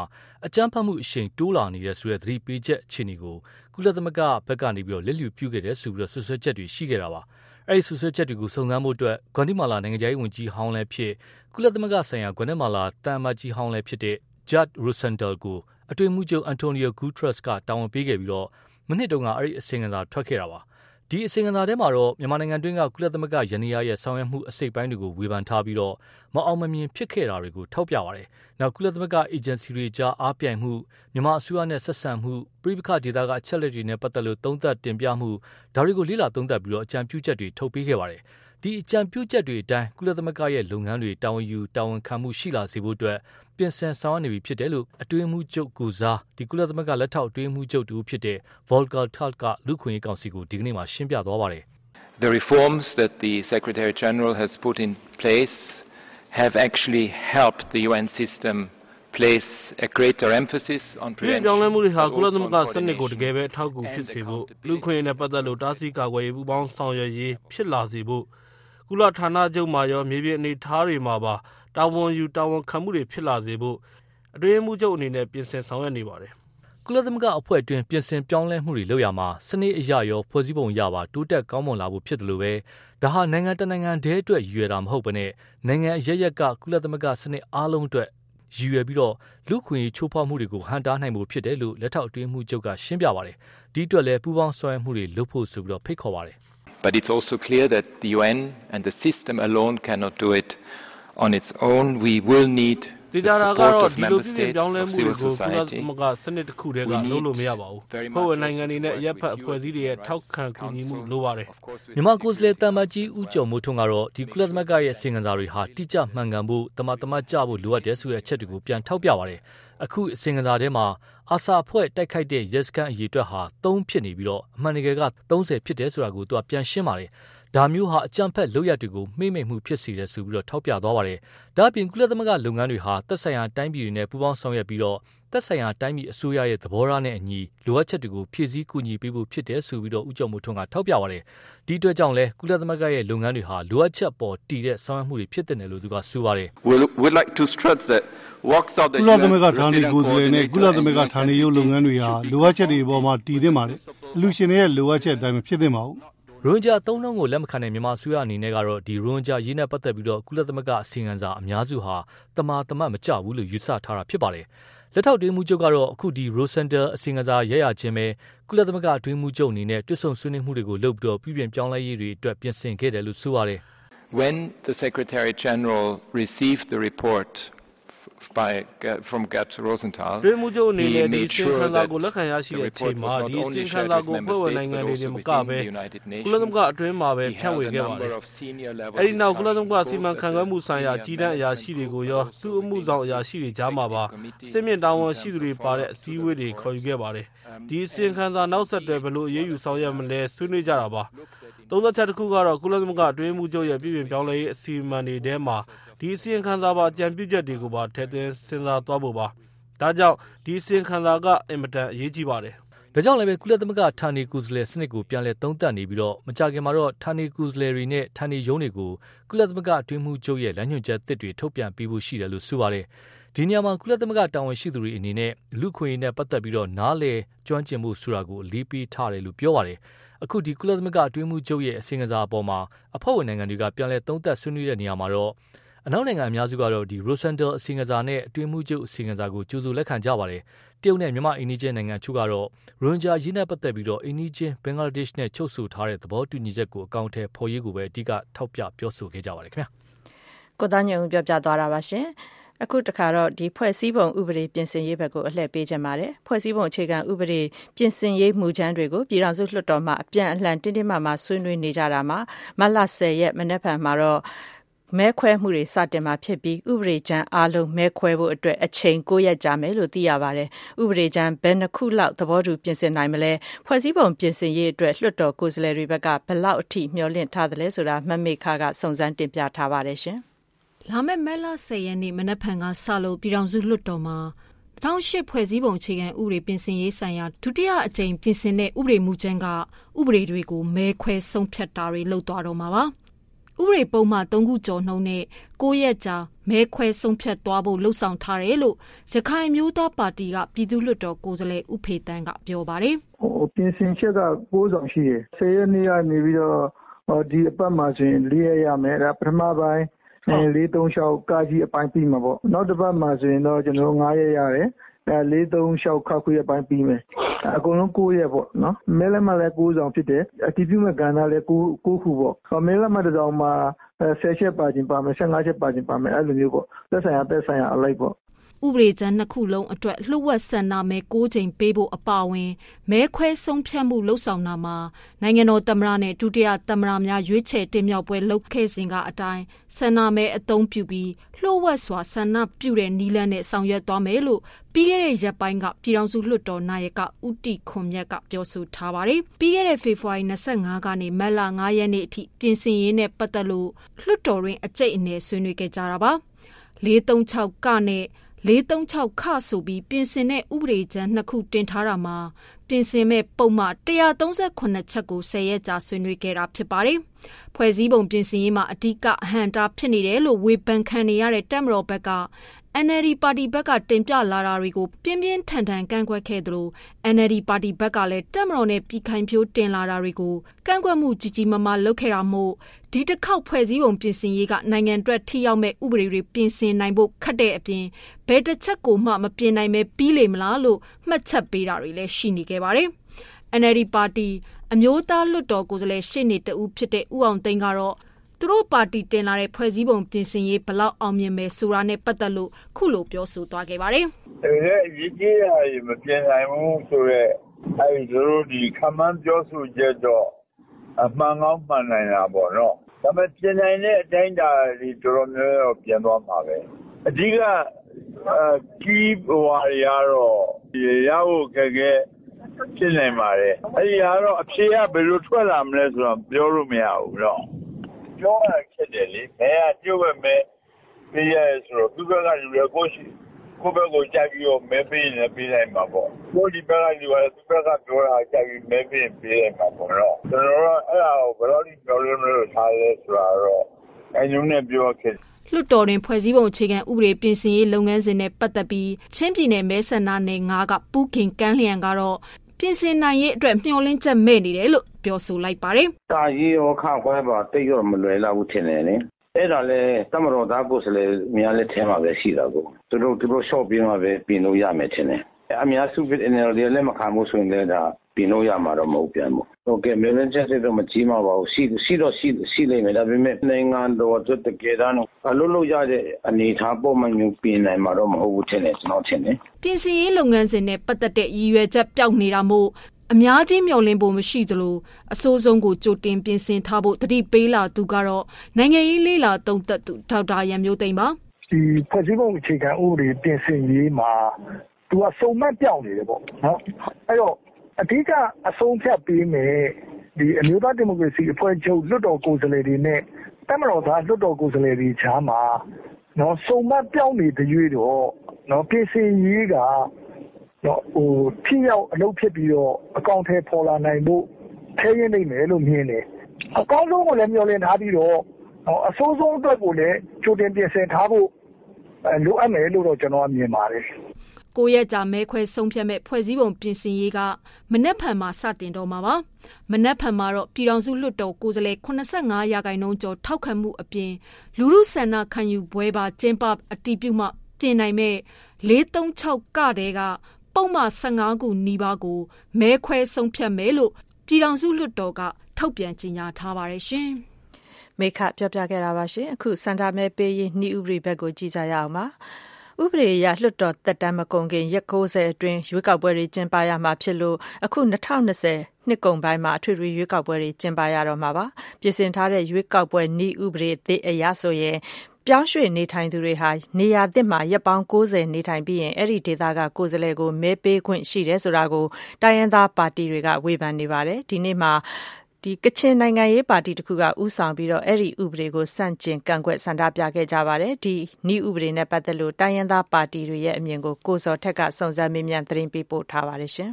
အကြမ်းဖက်မှုအရှိန်တိုးလာနေတဲ့ဆိုတဲ့သတိပေးချက်အခြေအနေကိုကုလသမဂ္ဂဘက်ကနေပြီးတော့လက်လျူပြုခဲ့တဲ့ဆိုပြီးတော့ဆွဆွဲချက်တွေရှိခဲ့တာပါ။အဲဒီဆွဆွဲချက်တွေကိုစုံစမ်းဖို့အတွက်ဂွန်တီမာလာနိုင်ငံခြားရေးဝန်ကြီးဟောင်းလည်းဖြစ်ကုလသမဂ္ဂဆိုင်ရာဂွန်တီမာလာတန်မာကြီးဟောင်းလည်းဖြစ်တဲ့ Judd Rosenthal ကိုအတွင်းမှုချုပ်အန်တိုနီယိုဂူထရက်စ်ကတာဝန်ပေးခဲ့ပြီးတော့မနှစ်တုန်းကအဲ့ဒီအစီအစဉ်သာထွက်ခဲ့တာပါ ဒီအစီအစဉ်ထဲမှာတော့ မြန်မာနိုင်ငံတွင်းက ကုလသမဂ္ဂယန္တရားရဲ့ ဆောင်ရွက်မှုအစိတ်ပိုင်းတွေကို ဝေဖန်ထားပြီးတော့မအောင်မမြင်ဖြစ်ခဲ့တာတွေကို ထောက်ပြပါတယ်။နောက်ကုလသမဂ္ဂအေဂျင်စီတွေကြား အားပြိုင်မှု မြန်မာအစိုးရနဲ့ဆက်ဆံမှုပြည်ပခဒေသက အချက်လက်တွေနဲ့ပတ်သက်လို့ သုံးသပ်တင်ပြမှု ဒါတွေကို လေ့လာသုံးသပ်ပြီးတော့အကြံပြုချက်တွေ ထုတ်ပေးခဲ့ပါတယ်။ ဒီအကြံပြုချက်တွေအတိုင်းကုလသမဂ္ဂရဲ့လုပ်ငန်းတွေတာဝန်ယူတာဝန်ခံမှုရှိလာစေဖို့အတွက်ပြင်ဆင်ဆောင်ရွက်နေပြီဖြစ်တယ်လို့အတွင်းမှုချုပ်ကူစားဒီကုလသမဂ္ဂလက်ထောက်အတွင်းမှုချုပ်တူဖြစ်တဲ့ Volker Turk ကလူခွင့်ရေးကောင်စီကိုဒီကနေ့မှရှင်းပြသွားပါတယ် The reforms that the Secretary General has put in place have actually helped the UN system place a greater emphasis on prevention ပြောင်းလဲမှုတွေဟာကုလသမဂ္ဂစနစ်ကိုတကယ်ပဲအထောက်အကူဖြစ်စေဖို့လူခွင့်ရေးနဲ့ပတ်သက်လို့တားဆီးကာကွယ်ရေးပူးပေါင်းဆောင်ရွက်ရေးဖြစ်လာစေဖို့ ကုလဌာနချုပ်မှာရော မြေပြင်အနေအထားတွေမှာပါ တာဝန်ယူ တာဝန်ခံမှုတွေ ဖြစ်လာစေဖို့ အတွင်းရေးမှူးချုပ်အနေနဲ့ ပြင်ဆင်ဆောင်ရွက်နေပါတယ်။ကုလသမဂ္ဂအဖွဲ့အတွင်း ပြင်ဆင်ပြောင်းလဲမှုတွေလုပ်ရမှာ စနစ်အရရော ဖွဲ့စည်းပုံအရပါ တိုးတက်ကောင်းမွန်လာဖို့ဖြစ်တယ်လို့ပဲဒါဟာ နိုင်ငံတကာနိုင်ငံတည်းအတွက် ရည်ရွယ်တာမဟုတ်ဘဲနဲ့နိုင်ငံအရရက်က ကုလသမဂ္ဂစနစ်အားလုံးအတွက် ရည်ရွယ်ပြီးတော့လူခွင့်ရေးချိုးဖောက်မှုတွေကို ဟန်တားနိုင်ဖို့ဖြစ်တယ်လို့ လက်ထောက်အတွင်းမှုချုပ်က ရှင်းပြပါတယ်။ဒီအတွက်လည်း ပူးပေါင်းဆောင်ရွက်မှုတွေလုပ်ဖို့ဆိုပြီးတော့ဖိတ်ခေါ်ပါတယ်။ But it's also clear that the UN and the system alone cannot do it on its own. We will need ဒေတာရာကတော့ဒီလိုပြည်ပြောင်းလဲမှုတွေကိုကုလသမဂ္ဂစနစ်တစ်ခုတည်းကလုပ်လို့မရပါဘူး။ဖွဲ့ဝင်နိုင်ငံတွေနဲ့ရပ်ဖက်အဖွဲ့အစည်းတွေရဲ့ထောက်ခံကူညီမှုလိုပါတယ်။မြန်မာကိုယ်စားလှယ်တမ္မကြီးဦးကျော်မိုးထွန်းကတော့ဒီကုလသမဂ္ဂရဲ့စင်ကန်စာတွေဟာတိကျမှန်ကန်ဖို့တမတမကြဖို့လိုအပ်တယ်ဆိုတဲ့အချက်တွေကိုပြန်ထောက်ပြပါတယ်။ အခုအစင်ကန်စာထဲမှာအာဆာဖွဲ့တိုက်ခိုက်တဲ့ ရဲစခန်းအရေးအတွက်ဟာ3ဖြစ်နေပြီးတော့အမှန်တကယ်က30ဖြစ်တယ်ဆိုတာကို သူက ပြန်ရှင်းပါတယ် ဒါမျိုးဟာအကြမ်းဖက်လုပ်ရက်တွေကိုမှိမ့်မိန်မှုဖြစ်စေတယ်ဆိုပြီးတော့ထောက်ပြသွားပါတယ်။ဒါ့အပြင်ကုလသမဂ္ဂလုပ်ငန်းတွေဟာသက်ဆိုင်ရာတိုင်းပြည်တွေနဲ့ပူးပေါင်းဆောင်ရွက်ပြီးတော့သက်ဆိုင်ရာတိုင်းပြည်အစိုးရရဲ့သဘောထားနဲ့အညီလိုအပ်ချက်တွေကိုဖြည့်ဆည်းကူညီပေးဖို့ဖြစ်တယ်ဆိုပြီးတော့ဦးကျော်မိုးထွန်းကထောက်ပြပါတယ်။ဒီအတွက်ကြောင့်လဲကုလသမဂ္ဂရဲ့လုပ်ငန်းတွေဟာလိုအပ်ချက်ပေါ်တည်တဲ့ဆောင်ရွက်မှုတွေဖြစ်တဲ့လို့သူကဆိုပါတယ်။ We would like to stress that ကုလသမဂ္ဂဌာနေကိုယ်စားလှယ်နဲ့ကုလသမဂ္ဂဌာနေရုပ်လုပ်ငန်းတွေဟာလိုအပ်ချက်တွေအပေါ်မှာတည်သင့်ပါတယ်။အလူရှင်တွေရဲ့လိုအပ်ချက်အတိုင်းမဖြစ်သင့်ပါဘူး။ ရိုဟင်ဂျာသုံးလုံးကိုလက်မခံတဲ့မြန်မာအစိုးရအနေနဲ့ကတော့ဒီရိုဟင်ဂျာရေးနဲ့ပတ်သက်ပြီးတော့ကုလသမဂ္ဂအစီအံစာအများစုဟာတမာတမတ်မကြဘူးလို့ယူဆထားတာဖြစ်ပါတယ်။လက်ထောက်တွင်းမှုချုပ်ကတော့အခုဒီ Rosendal အစီအံစာရရချင်းပဲကုလသမဂ္ဂအတွင်းမှုချုပ်အနေနဲ့တွစ်ဆုံဆွေးနွေးမှုတွေကိုလုပ်ပြီးတော့ပြည်ပြင်ပြောင်းလဲရေးတွေအတွက်ပြင်ဆင်ခဲ့တယ်လို့ဆိုပါတယ်။ When the Secretary General received the report by from Gert Rosenthal တွင်းမှုချုပ်အနေနဲ့ဒီစင်ခံစာကိုလက်ခံရရှိတဲ့အချိန်မှာဒီစင်ခံစာကိုဖွဲ့ဝင်နိုင်ငံတွေနဲ့မကဘဲကုလသမဂ္ဂအတွင်းမှာပဲဖြန့်ဝေခဲ့ပါတယ်။အဲဒီနောက်ကုလသမဂ္ဂစီမံခန့်ခွဲမှုဆိုင်ရာကြီးတန်းအရာရှိတွေကိုရောသူ့အမှုဆောင်အရာရှိတွေကြားမှာပါစစ်မြင့်တာဝန်ရှိသူတွေပါတဲ့အစည်းအဝေးတွေခေါ်ယူခဲ့ပါတယ်။ဒီစင်ခံစာနောက်ဆက်တွဲဘယ်လိုအရေးယူဆောင်ရွက်မလဲဆွေးနွေးကြတာပါ။ သုံးသက်ချက်တစ်ခုကတော့ကုလသမဂ္ဂအတွင်းမှုချုပ်ရဲ့ပြည်ပြင်ပြောင်းလဲရေးအစီအမံတွေထဲမှာဒီအစီရင်ခံစာပါအကြံပြုချက်တွေကိုပါထည့်သွင်းစဉ်းစားသွားဖို့ပါ။ဒါကြောင့်ဒီအစီရင်ခံစာကအင်မတန်အရေးကြီးပါတယ်။ဒါကြောင့်လည်းပဲကုလသမဂ္ဂဌာနေကိုယ်စားလှယ်စနစ်ကိုပြန်လည်သုံးသပ်နေပြီးတော့မကြခင်မှာတော့ဌာနေကိုယ်စားလှယ်တွေနဲ့ဌာနေရုံးတွေကိုကုလသမဂ္ဂအတွင်းမှုချုပ်ရဲ့လမ်းညွှန်ချက်သစ်တွေထုတ်ပြန်ပေးဖို့ရှိတယ်လို့ဆိုပါတယ်။ဒီနေရာမှာကုလသမဂ္ဂတာဝန်ရှိသူတွေအနေနဲ့လူခွင့်ရေးနဲ့ပတ်သက်ပြီးတော့နားလေကျွမ်းကျင်မှုဆိုတာကိုအလေးပေးထားတယ်လို့ပြောပါတယ်။ အခုဒီကုလသမဂ္ဂအတွင်းမှုချုပ်ရဲ့အစီအံစာအပေါ်မှာအဖွဲ့ဝင်နိုင်ငံတွေကပြန်လည်သုံးသပ်ဆွေးနွေးတဲ့နေရာမှာတော့အနောက်နိုင်ငံအများစုကတော့ဒီ Rosendal အစီအံစာနဲ့အတွင်းမှုချုပ်အစီအံစာကိုကြိုဆိုလက်ခံကြပါတယ်။တရုတ်နဲ့မြန်မာအိန္ဒိယနိုင်ငံချို့ကတော့ရိုဟင်ဂျာရေးနဲ့ပတ်သက်ပြီးတော့အိန္ဒိယဘင်္ဂလားဒေ့ရှ်နဲ့ချုပ်ဆိုထားတဲ့သဘောတူညီချက်ကိုအကောင့်ထဲဖော်ရေးကိုပဲအဓိကထောက်ပြပြောဆိုခဲ့ကြပါတယ်ခင်ဗျာ။ကိုသားညုံပြောပြသွားတာပါရှင်။ အခုတခါတော့ဒီဖွဲ့စည်းပုံဥပဒေပြင်ဆင်ရေးဘက်ကိုအလှည့်ပေးခြင်းပါတယ်ဖွဲ့စည်းပုံအခြေခံဥပဒေပြင်ဆင်ရေးမူချမ်းတွေကိုပြည်ထောင်စုလွှတ်တော်မှအပြန်အလှန်တင်းတင်းမာမာဆွေးနွေးနေကြတာမှာမတ်လ10ရက်မနေ့ဖန်မှာတော့မဲခွဲမှုတွေစတင်မှာဖြစ်ပြီးဥပဒေကြမ်းအားလုံးမဲခွဲဖို့အတွက်အချိန်9ရက်ကြာမယ်လို့သိရပါတယ်။ဥပဒေကြမ်းဘယ်နှခုလောက်သဘောတူပြင်ဆင်နိုင်မလဲ။ဖွဲ့စည်းပုံပြင်ဆင်ရေးအတွက်လွှတ်တော်ကိုယ်စားလှယ်တွေဘက်ကဘယ်လောက်အထိမျှော်လင့်ထားသလဲဆိုတာမမေခကစုံစမ်းတင်ပြထားပါတယ်ရှင်။ လာမယ့်မဲလ10ရက်နေ့မနက်ဖြန်ကစလို့ပြည်ထောင်စုလွှတ်တော်မှာ2008ဖွဲ့စည်းပုံအခြေခံဥပဒေပြင်ဆင်ရေးဆိုင်ရာဒုတိယအကြိမ်ပြင်ဆင်တဲ့ဥပဒေမူကြမ်းကဥပဒေတွေကိုမဲခွဲဆုံးဖြတ်တာတွေလုပ်သွားတော့မှာပါ။ဥပဒေပုံမှန်၃ခုကျော်နှုန်းနဲ့၉ရက်ကြာမဲခွဲဆုံးဖြတ်သွားဖို့လှုံ့ဆော်ထားတယ်လို့ရခိုင်မျိုးသားပါတီကပြည်သူ့လွှတ်တော်ကိုယ်စားလှယ်ဦးဖေတန်းကပြောပါတယ်။ဟိုပြင်ဆင်ချက်က9ဆောင်ရှိတယ်။10ရက်နေ့ကနေပြီးတော့ဒီအပတ်မှာဆိုရင်၄ရက်ရမယ်။ဒါပထမပိုင်း 436ကာကြီးအပိုင်းပြီးမှာပေါ့။နောက်တစ်ပတ်မှာဆိုရင်တော့ကျွန်တော်တို့9ရက်ရတယ်။အဲ436ခါခွေအပိုင်းပြီးမယ်အကုန်လုံး9ရက်ပေါ့နော်မဲလက်မှတ်လည်း9ဆောင်ဖြစ်တယ်အတည်ပြုမဲ့ကဏ္ဍလည်း9 9ခုပေါ့မဲလက်မှတ်တစ်ဆောင်မှာ10ချက်ပါခြင်းပါမယ်15ချက်ပါခြင်းပါမယ်အဲ့လိုမျိုးပေါ့သက်ဆိုင်ရာသက်ဆိုင်ရာအလိုက်ပေါ့ ဥပဒေကြမ်းနှစ်ခုလုံးအတွက်လှုပ်ဝက်ဆန္ဒမဲ၉ချိန်ပေးဖို့အပါအဝင်မဲခွဲဆုံးဖြတ်မှုလှုပ်ဆောင်တာမှာနိုင်ငံတော်သမ္မတနဲ့ဒုတိယသမ္မတများရွေးချယ်တင်မြှောက်ပွဲလုပ်ခဲ့စဉ်ကအတိုင်းဆန္ဒမဲအသုံးပြုပြီးလှုပ်ဝက်စွာဆန္ဒပြုတဲ့နီလန်းနဲ့ဆောင်ရွက်သွားမယ်လို့ပြီးခဲ့တဲ့ရက်ပိုင်းကပြည်ထောင်စုလွှတ်တော်နာယကဦးတီခွန်မြတ်ကပြောဆိုထားပါတယ်။ပြီးခဲ့တဲ့ဖေဖော်ဝါရီ25ကနေမတ်လ9ရက်နေ့အထိပြင်ဆင်ရေးနဲ့ပတ်သက်လို့လွှတ်တော်တွင်အကြိတ်အနယ်ဆွေးနွေးခဲ့ကြတာပါ။436ကနဲ့ 436ခဆိုပြီးပြင်ဆင်တဲ့ဥပဒေကြမ်းနှစ်ခုတင်ထားတာမှာပြင်ဆင်မဲ့ပုံမှ138ချက်ကို10ရက်ကြာဆွေးနွေးခဲ့တာဖြစ်ပါတယ်။ဖွဲ့စည်းပုံပြင်ဆင်ရေးမှာအဓိကအဟန့်တားဖြစ်နေတယ်လို့ဝေဖန်ခံနေရတဲ့တက်မတော်ဘက်က NLD ပါတီဘက်ကတင်ပြလာတာတွေကိုပြင်းပြင်းထန်ထန်ကန့်ကွက်ခဲ့သလို NLD ပါတီဘက်ကလည်းတက်မတော်နဲ့ပြည်ခိုင်ဖြိုးတင်လာတာတွေကိုကန့်ကွက်မှုကြီးကြီးမားမားလုပ်ခဲ့တာမို့ ဒီတစ်ခေါက်ဖွဲ့စည်းပုံပြင်ဆင်ရေးကနိုင်ငံအတွက်ထိရောက်မဲ့ဥပဒေတွေပြင်ဆင်နိုင်ဖို့ခက်တဲ့အပြင်ဘယ်တစ်ချက်ကိုမှမပြင်နိုင်ပဲပြီးလေမလားလို့မှတ်ချက်ပေးတာတွေလည်းရှိနေခဲ့ပါတယ်။ NLD ပါတီအမျိုးသားလွှတ်တော်ကိုယ်စားလှယ်ရှေ့နေတဦးဖြစ်တဲ့ဦးအောင်သိန်းကတော့သူတို့ပါတီတင်လာတဲ့ဖွဲ့စည်းပုံပြင်ဆင်ရေးဘလောက်အောင်မြင်မယ်ဆိုတာနဲ့ပတ်သက်လို့ခုလိုပြောဆိုသွားခဲ့ပါတယ်။အဲအရေးကြီးတာမပြင်နိုင်ဘူးဆိုတော့အဲဒီတို့ဒီခမန်းပြောဆိုချက်တော့ အမှန်ကောင်းမှန်နိုင်တာပေါ့နော်။ဒါပေမဲ့ပြင်နိုင်တဲ့အတိုင်းအတာတွေတော်တော်များများပြင်သွားမှာပဲ။အဓိကကီးဟွာတွေကတော့ရဖို့ခက်ခဲဖြစ်နိုင်ပါတယ်အဲ့ဒီကတော့အဖြေကဘယ်လိုထွက်လာမလဲဆိုတော့ပြောလို့မရဘူးတော့ပြောရခက်တယ်လေဘယ်ကကျုပ်ပဲမဲပေးရဆိုတော့သူကကလူရကိုရှိ ကိုဘက်ကိုကြိုက်ပြီးတော့မဲပေးနေပေးနိုင်မှာပေါ့ကိုဒီဘက်ကလူကသူဘက်ကပြောတာကြိုက်ပြီးမဲပေးပေးနိုင်မှာပေါ့နော်ကျွန်တော်တို့အဲ့ဒါကိုဘယ်လိုဒီပြောလို့လို့ထားလဲဆိုတာတော့အညုံနဲ့ပြောခဲ့လွှတ်တော်တွင်ဖွဲ့စည်းပုံအခြေခံဥပဒေပြင်ဆင်ရေးလုပ်ငန်းစဉ်နဲ့ပတ်သက်ပြီးချင်းပြည်နယ်မဲဆန္ဒနယ်9ကပူးခင်ကန်းလျံကတော့ပြင်ဆင်နိုင်ရေးအတွက်မျှော်လင့်ချက်မဲ့နေတယ်လို့ပြောဆိုလိုက်ပါတယ်။တာကြီးရောခခွဲပါတိတ်ရောမလွယ်လောက်ဘူးထင်တယ်လေ။ အဲ့ဒါလဲတမတော်သား ကိုယ်စလေများလက်ထဲမှာပဲ ရှိတာကိုသူတို့ သူတို့ short ပြင်းမှာပဲ ပြင်လို့ရမယ်ထင်တယ်။အများစု NLD လည်းမခံဘူးဆိုရင်လည်း ဒါ ပြင်လို့ရမှာတော့ မဟုတ်ပြန်ဘူး။ဟုတ်ကဲ့ မျှော်လင့်ချက်တော့ မကြီးမှာပါဘူး။ရှိရှိတော့ရှိရှိလိမ့်မယ် ဒါပေမဲ့ နိုင်ငံတော်အတွက် တကယ်တမ်း အလုပ်လုပ်ရတဲ့ အနေအထား ပုံမှန်မျိုးပြင်နိုင်မှာတော့ မဟုတ်ဘူးထင်တယ် ကျွန်တော်ထင်တယ်။ပြင်ဆင်ရေးလုပ်ငန်းစဉ်နဲ့ ပတ်သက်တဲ့ ရည်ရွယ်ချက် ပျောက်နေတာမို့ အများကြီးမျှော်လင့်ဖို့မရှိသလိုအစိုးဆုံးကိုကြိုတင်ပြင်ဆင်ထားဖို့တတိပေးလာသူကတော့နိုင်ငံရေးလေးလာတုံသက်သူဒေါက်တာရံမျိုးသိမ်းပါဒီဖွဲ့စည်းပုံအခြေခံဥပဒေပြင်ဆင်ရေးမှာသူကစုံမက်ပြောင်းနေတယ်ပေါ့နော်အဲ့တော့အဓိကအဆုံးဖြတ်ပေးမယ်ဒီအမျိုးသားဒီမိုကရေစီအဖွဲ့ချုပ်လွှတ်တော်ကိုယ်စားလှယ်တွေနဲ့တက်မတော်သားလွှတ်တော်ကိုယ်စားလှယ်တွေကြားမှာနော်စုံမက်ပြောင်းနေတဲ့ရွေးတော့နော်ပြင်ဆင်ရေးကနော်ဟို ထိရောက်အလုပ်ဖြစ်ပြီးတော့ အကောင့်ထဲပေါ်လာနိုင်ဖို့ထဲရင်းနေမယ်လို့ မြင်တယ် အကောင်းဆုံးကိုလည်း မျှော်လင့်ထားပြီးတော့ အဆိုးဆုံးအတွက်ကိုလည်း ကြိုတင်ပြင်ဆင်ထားဖို့ လိုအပ်မယ်လို့တော့ကျွန်တော်မြင်ပါတယ်ကိုရက်ကြာ မဲခွဲဆုံးဖြတ်မဲ့ဖွဲ့စည်းပုံပြင်ဆင်ရေးက မနက်ဖြန်မှာစတင်တော့မှာပါ မနက်ဖြန်မှာတော့ ပြည်တော်စုလွှတ်တော် ကိုယ်စားလှယ်85ရာခိုင်နှုန်းကျော် ထောက်ခံမှုအပြင် လူမှုဆန္ဒခံယူပွဲပါ ကျင်းပအတီးပြုမှ ပြင်နိုင်မဲ့436ကတဲ့က ပုံမှန်15ခုနီးပါးကိုမဲခွဲဆုံးဖြတ်မယ်လို့ပြည်ထောင်စုလွှတ်တော်ကထုတ်ပြန်ကြေညာထားပါတယ်ရှင်။မေခပြောပြခဲ့တာပါရှင်။အခုစန္ဒမဲပေးရေးနှီးဥပဒေဘက်ကိုကြည့်ကြရအောင်ပါ။ဥပဒေအရလွှတ်တော်တက်တမ်းမကုန်ခင်ရက်60အတွင်းရွေးကောက်ပွဲတွေကျင်းပရမှာဖြစ်လို့အခု2020နှစ်ကုန်ပိုင်းမှာအထွေထွေရွေးကောက်ပွဲတွေကျင်းပရတော့မှာပါ။ပြင်ဆင်ထားတဲ့ရွေးကောက်ပွဲနှီးဥပဒေအသစ်အရဆိုရင် ပြောင်းရွှေ့နေထိုင်သူတွေဟာ နေရာသစ်မှာ ရက်ပေါင်း90နေထိုင်ပြီးရင် အဲ့ဒီဒေသက ကိုယ်စားလှယ်ကို မဲပေးခွင့်ရှိတယ်ဆိုတာကို တိုင်းရင်းသားပါတီတွေက ဝေဖန်နေပါတယ် ဒီနေ့မှာဒီကချင်နိုင်ငံရေးပါတီတခုကဥဆောင်ပြီးတော့အဲ့ဒီဥပဒေကိုစန့်ကျင် ကန့်ကွက် ဆန္ဒပြခဲ့ကြပါတယ် ဒီဤဥပဒေနဲ့ ပတ်သက်လို့ တိုင်းရင်းသားပါတီတွေရဲ့ အမြင်ကို ကိုစော်ထက်က စုံစမ်းမေးမြန်း သတင်းပေးပို့ထားပါတယ်ရှင်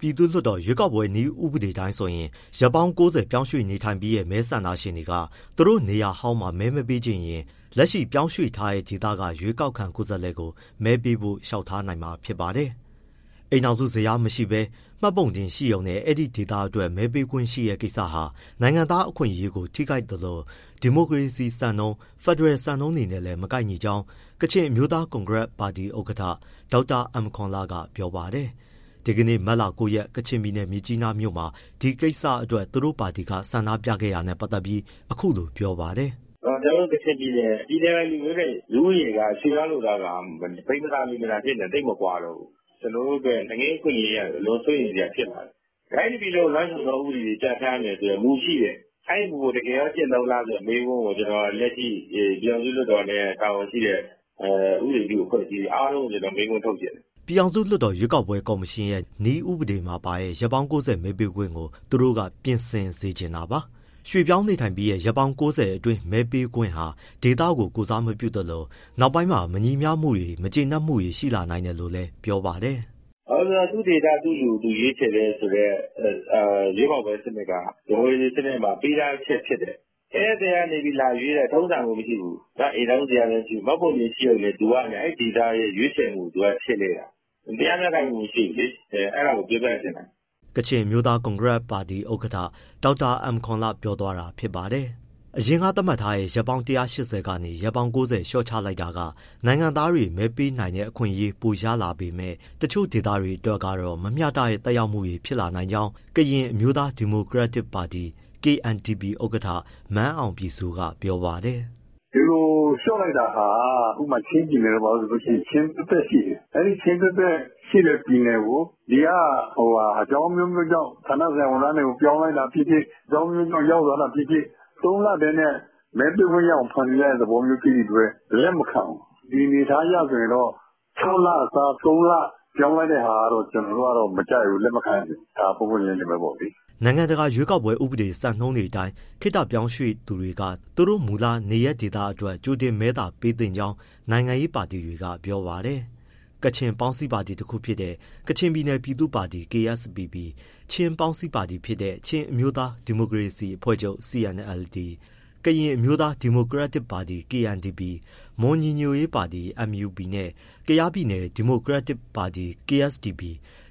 ပြည်သူ့လွှတ်တော် ရွေးကောက်ပွဲ နည်းဥပဒေတိုင်းဆိုရင်ရပောင်း90ပြောင်းရွှေ့နေထိုင်ပြီးရဲ့ မဲဆန္ဒရှင်တွေက သူတို့နေရာဟောင်းမှာ မဲမပေးခြင်းရင် လက်ရှိပြောင်းရွှေ့ထားတဲ့ဒေသက ရွေးကောက်ခံကိုယ်စားလှယ်ကို မဲပေးဖို့ လျှောက်ထားနိုင်မှာ ဖြစ်ပါတယ်။အိမ်အောင်စုဇယားမရှိဘဲ မှတ်ပုံတင်ရှိုံနဲ့ အဲ့ဒီဒေသအတွက် မဲပေးခွင့်ရှိရဲ့ကိစ္စဟာ နိုင်ငံသားအခွင့်အရေးကို ထိခိုက်သလို ဒီမိုကရေစီစံနှုန်း ဖက်ဒရယ်စံနှုန်းတွေနဲ့လည်း မကိုက်ညီကြောင်း ကချင်မျိုးသားကွန်ဂရက်ပါတီ ဥက္ကဋ္ဌ ဒေါက်တာအမ်ခွန်လာကပြောပါတယ်။ဒီကနေ့ မတ်လ9ရက် ကချင်ပြည်နယ် မြကြီးနားမြို့မှာ ဒီကိစ္စအတွက် သူတို့ပါတီက ဆန္ဒပြခဲ့ရတဲ့ ပတ်သက်ပြီး အခုလိုပြောပါတယ်။ ကျွန်တော်တို့ ကချင်ပြည်နယ် ပြည်နယ်လူမျိုးတွေလူဦးရေကရွှေ့ပြောင်းလိုတာကပိမသာမိမသာဖြစ်နေတိတ်မကွာတော့ဘူး ကျွန်တော်တို့ကနိုင်ငံရေးခွင့်ရရလုံးဆွေးနေကြဖြစ်လာတယ်။ဒါဒီပြည်လို့လမ်းဆောင်တော်ဥပဒေကြတ်ထားနေဆိုမူရှိတယ်။အဲ့ဒီမူတကယ်ရော ကျင့်သုံးလားဆိုမေးဖို့ကို ကျွန်တော် လက်ရှိ ပြည်အောင်စုလွှတ်တော်နဲ့ တာဝန်ရှိတဲ့အဲဥပဒေပြုအဖွဲ့အစည်းအားလုံးကျွန်တော် မေးခွန်းထုတ်ပြတယ်။ပြည်အောင်စုလွှတ်တော် ရွေးကောက်ပွဲကော်မရှင်ရဲ့ဤဥပဒေမှာပါရဲ့ရပောင်း90မဲပေးခွင့်ကို သူတို့က ပြင်ဆင်စေချင်တာပါ။ ရွှေ့ပြောင်းနေထိုင်ပြီးရဲ့ ရက်ပေါင်း90အတွင်း မဲပေးခွင့်ဟာ ဒေသကို ကိုစားမပြုသလို နောက်ပိုင်းမှာ မညီမျှမှုတွေ မကျေနပ်မှုတွေ ရှိလာနိုင်တယ်လို့လည်း ပြောပါတယ်။အဲဒါသူဒေတာသူလူ သူရေးချယ်တဲ့ဆိုတော့အဲရွေးကောက်ပွဲစနစ်က ဒီလိုရေးစနစ်မှာ ပေးထားချက်ဖြစ်တယ်။အဲ့ဒီကနေပြီးလာရွေးတဲ့ထုံးစံကိုမရှိဘူး။ဒါအိမ်တော်တရားလည်းရှိမဟုတ်ဘူးရှိရုံနဲ့ သူကလည်းအဲ့ဒီဒေတာရဲ့ ရွေးချယ်မှုသူကဖြစ်နေတာ။တရားမျှတမှုရှိလေ။အဲအဲ့ဒါကို ပြောပြချင်တယ် ကချင်မျိုးသားကွန်ဂရက်ပါတီဥက္ကဋ္ဌ ဒေါက်တာအမ်ခွန်လ ပြောသွားတာဖြစ်ပါတယ်။အရင်ကသတ်မှတ်ထားတဲ့ ရက်ပေါင်း180ကနေ ရက်ပေါင်း90လျှော့ချလိုက်တာက နိုင်ငံသားတွေ မဲပေးနိုင်တဲ့ အခွင့်အရေး ပိုရလာပေမဲ့ တချို့ဒေသတွေအတွက်ကတော့ မမျှတတဲ့တက်ရောက်မှုတွေ ဖြစ်လာနိုင်ကြောင်း ကရင်အမျိုးသား ဒီမိုကရက်တစ်ပါတီ KNDP ဥက္ကဋ္ဌ မန်းအောင်ပြည်စုကပြောပါတယ်။ဒီလို လျှော့လိုက်တာဟာ ဥပမာ ချင်းပြည်နယ်တော့ပါဆိုလို့ရှိရင် ချင်းတစ်သက်ရှိတယ်။အဲဒီ ချင်းတစ်သက်ရှိတဲ့ ပြည်နယ်ကို ဒီကဟိုဟာအကြောင်းမျိုးမျိုးကြောင့် ဌာနဆိုင်ဝန်ထမ်းတွေကို ပြောင်းလိုက်တာဖြစ်ဖြစ် အကြောင်းမျိုးကြောင့် ရောက်သွားတာဖြစ်ဖြစ်သုံးလတည်းနဲ့ မဲပေးခွင့်ရအောင် ဖန်တီးရတဲ့ သဘောမျိုး ဖြစ်ပြီးတွေ့လက်မခံဒီနေသားရဆိုရင်တော့6လအစား3လပြောင်းလိုက်တဲ့ဟာကတော့ ကျွန်တော်တို့ကတော့ မကြိုက်ဘူး လက်မခံဘူး ဒါပုံပုံရင်းနေပဲပေါ့ဗျ နိုင်ငံတကာရွေးကောက်ပွဲ ဥပဒေစံနှုန်းတွေအတိုင်းခိတပြောင်းရွှေ့သူတွေက သူတို့မူလနေရဒေသအတွက် ကြိုတင်မဲတာပေးတင်ကြောင်း နိုင်ငံရေးပါတီတွေက ပြောပါတယ်။ကချင်ပေါင်းစည်းပါတီတစ်ခုဖြစ်တဲ့ ကချင်ပြည်နယ်ပြည်သူ့ပါတီ KSPP ချင်းပေါင်းစည်းပါတီဖြစ်တဲ့ ချင်းအမျိုးသား ဒီမိုကရေစီအဖွဲ့ချုပ် CNLD ကရင်အမျိုးသား ဒီမိုကရက်တစ်ပါတီ KNDP မွန်ညီညွတ်ရေးပါတီ MUP နဲ့ ကယားပြည်နယ် ဒီမိုကရက်တစ်ပါတီ KSDP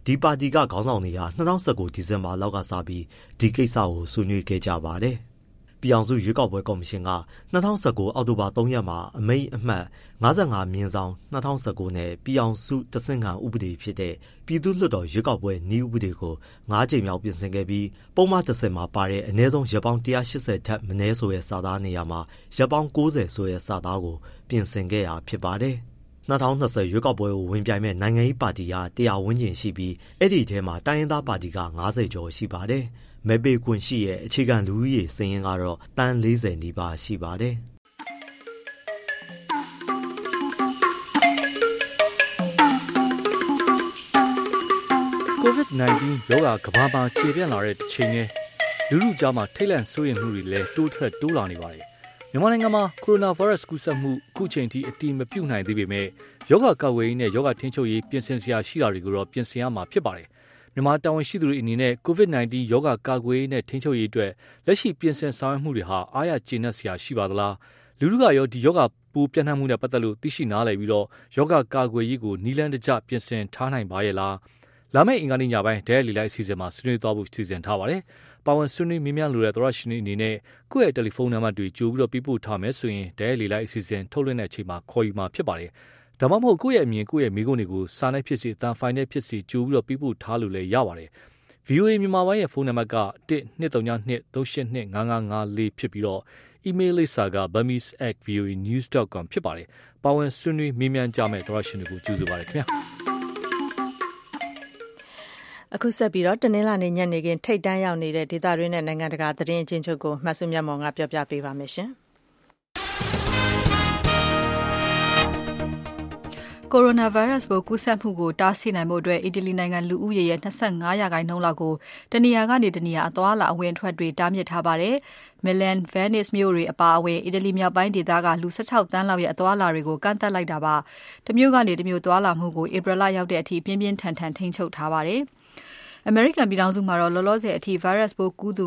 ဒီပါတီက ခေါင်းဆောင်တွေဟာ2019ဒီဇင်ဘာလောက်ကစပြီး ဒီကိစ္စကို ဆွေးနွေးခဲ့ကြပါတယ်။ပြည်အောင်စု ရွေးကောက်ပွဲကော်မရှင်က2019အောက်တိုဘာ3ရက်မှာ အမိန့်အမှတ်55မြင်းဆောင်2019နဲ့ ပြည်အောင်စုတဆင့်ခံဥပဒေဖြစ်တဲ့ ပြည်သူ့လွှတ်တော် ရွေးကောက်ပွဲ နည်းဥပဒေကို၅ကြိမ်မြောက် ပြင်ဆင်ခဲ့ပြီး ပုံမှန်30မှာပါတဲ့ အနည်းဆုံး ရက်ပေါင်း180ထက်မနည်းဆိုတဲ့ စာသားနေရာမှာ ရက်ပေါင်း90ဆိုတဲ့ စာသားကို ပြင်ဆင်ခဲ့ရဖြစ်ပါတယ်။ 2020ရွေးကောက်ပွဲကိုဝင်ပြိုင်မဲ့နိုင်ငံရေးပါတီကတရားဝန်းကျင်ရှိပြီး အဲ့ဒီထဲမှာ တိုင်းရင်းသားပါတီက90ကျော်ရှိပါတယ်။မဲပေးခွင့်ရှိရဲ့ အခြေခံလူဦးရေ စာရင်းကတော့တန်း40နီးပါးရှိပါတယ်။ COVID-19 ရောဂါ ကမ္ဘာမှာ ကျေပြန့်လာတဲ့တစ်ချိန်နဲ့လူလူကြားမှာထိတ်လန့်စိုးရိမ်မှုတွေလည်း တိုးထွက် တိုးလာနေပါတယ်။ မြန်မာနိုင်ငံမှာကိုရိုနာဗိုင်းရပ်စ်ကူးစက်မှုအခုချိန်ထိအတိမပြုတ်နိုင်သေးပေမဲ့ယောဂကာကွယ်ရေးနဲ့ယောဂထိန်းချုပ်ရေးပြင်ဆင်စရာရှိတာတွေကိုတော့ပြင်ဆင်ရမှာဖြစ်ပါတယ်မြန်မာတာဝန်ရှိသူတွေအနေနဲ့ COVID-19 ရောဂါကာကွယ်ရေးနဲ့ထိန်းချုပ်ရေးအတွက်လက်ရှိပြင်ဆင်ဆောင်ရွက်မှုတွေဟာအားရကျေနပ်စရာရှိပါသလားလူလူကရောဒီယောဂပိုးပြန့်နှံ့မှုနဲ့ပတ်သက်လို့သိရှိနားလည်ပြီးတော့ယောဂကာကွယ်ရေးကိုနီလန်းတကျပြင်ဆင်ထားနိုင်ပါရဲ့လားလာမယ့်အင်္ဂါနေ့ညပိုင်းဒဲလီလိုက်အစီအစဉ်မှာဆွေးနွေးသွားဖို့စီစဉ်ထားပါတယ်။ ပါဝင်ဆွေးနွေးမြင်းမြလို့တဲ့သောရရှင်အနေနဲ့ကိုယ့်ရဲ့တယ်လီဖုန်းနံပါတ်တွေကြိုပြီးတော့ပြပို့ထားမယ်ဆိုရင်ဒဲလီလိုက်အစီအစဉ်ထုတ်လွှင့်တဲ့အချိန်မှာခေါ်ယူမှာဖြစ်ပါတယ်။ဒါမှမဟုတ်ကိုယ့်ရဲ့အမြင်ကိုယ့်ရဲ့မိကုန်းတွေကိုစာနဲ့ဖြစ်စေအတန်ဖိုင်နဲ့ဖြစ်စေကြိုးပြီးတော့ပြပို့ထားလို့လည်းရပါတယ်။ VOA မြန်မာပိုင်းရဲ့ဖုန်းနံပါတ်က12392395554ဖြစ်ပြီးတော့ email လိပ်စာက burmese@voanews.com ဖြစ်ပါတယ်။ပါဝင်ဆွေးနွေးမေးမြန်းကြမယ့်သောရရှင်တွေကိုကြိုဆိုပါရခင်ဗျာ။ အခုဆက်ပြီးတော့ တနင်္လာနေ့ညနေခင်း ထိတ်တန်းရောက်နေတဲ့ ဒေသတွင်းနဲ့ နိုင်ငံတကာ သတင်းအချင်းချုပ်ကိုမှတ်စုမြတ်မောင်က ပြောပြပေးပါမယ်ရှင်။ကိုရိုနာဗိုင်းရပ်စ်ပိုး ကူးစက်မှုကို တားဆီးနိုင်ဖို့အတွက်အီတလီနိုင်ငံ လူဦးရေရဲ့25ရာခိုင်နှုန်းလောက်ကို တနေရာကနေ တနေရာ အသွားလာ အဝင်ထွက်တွေ တားမြစ်ထားပါတယ်။ Milan, Venice မြို့တွေအပါအဝင် အီတလီမြောက်ပိုင်းဒေသက လူ16သန်းလောက်ရဲ့ အသွားလာတွေကို ကန့်သတ်လိုက်တာပါ။တမျိုးကနေ တမျိုးသွားလာမှုကို ဧပြီလရောက်တဲ့အထိ ပြင်းပြင်းထန်ထန် ထိန်းချုပ်ထားပါတယ်။ အမေရိကန်ပြည်ထောင်စုမှာတော့လောလောဆယ်အထိ virus ပိုးကူးသူ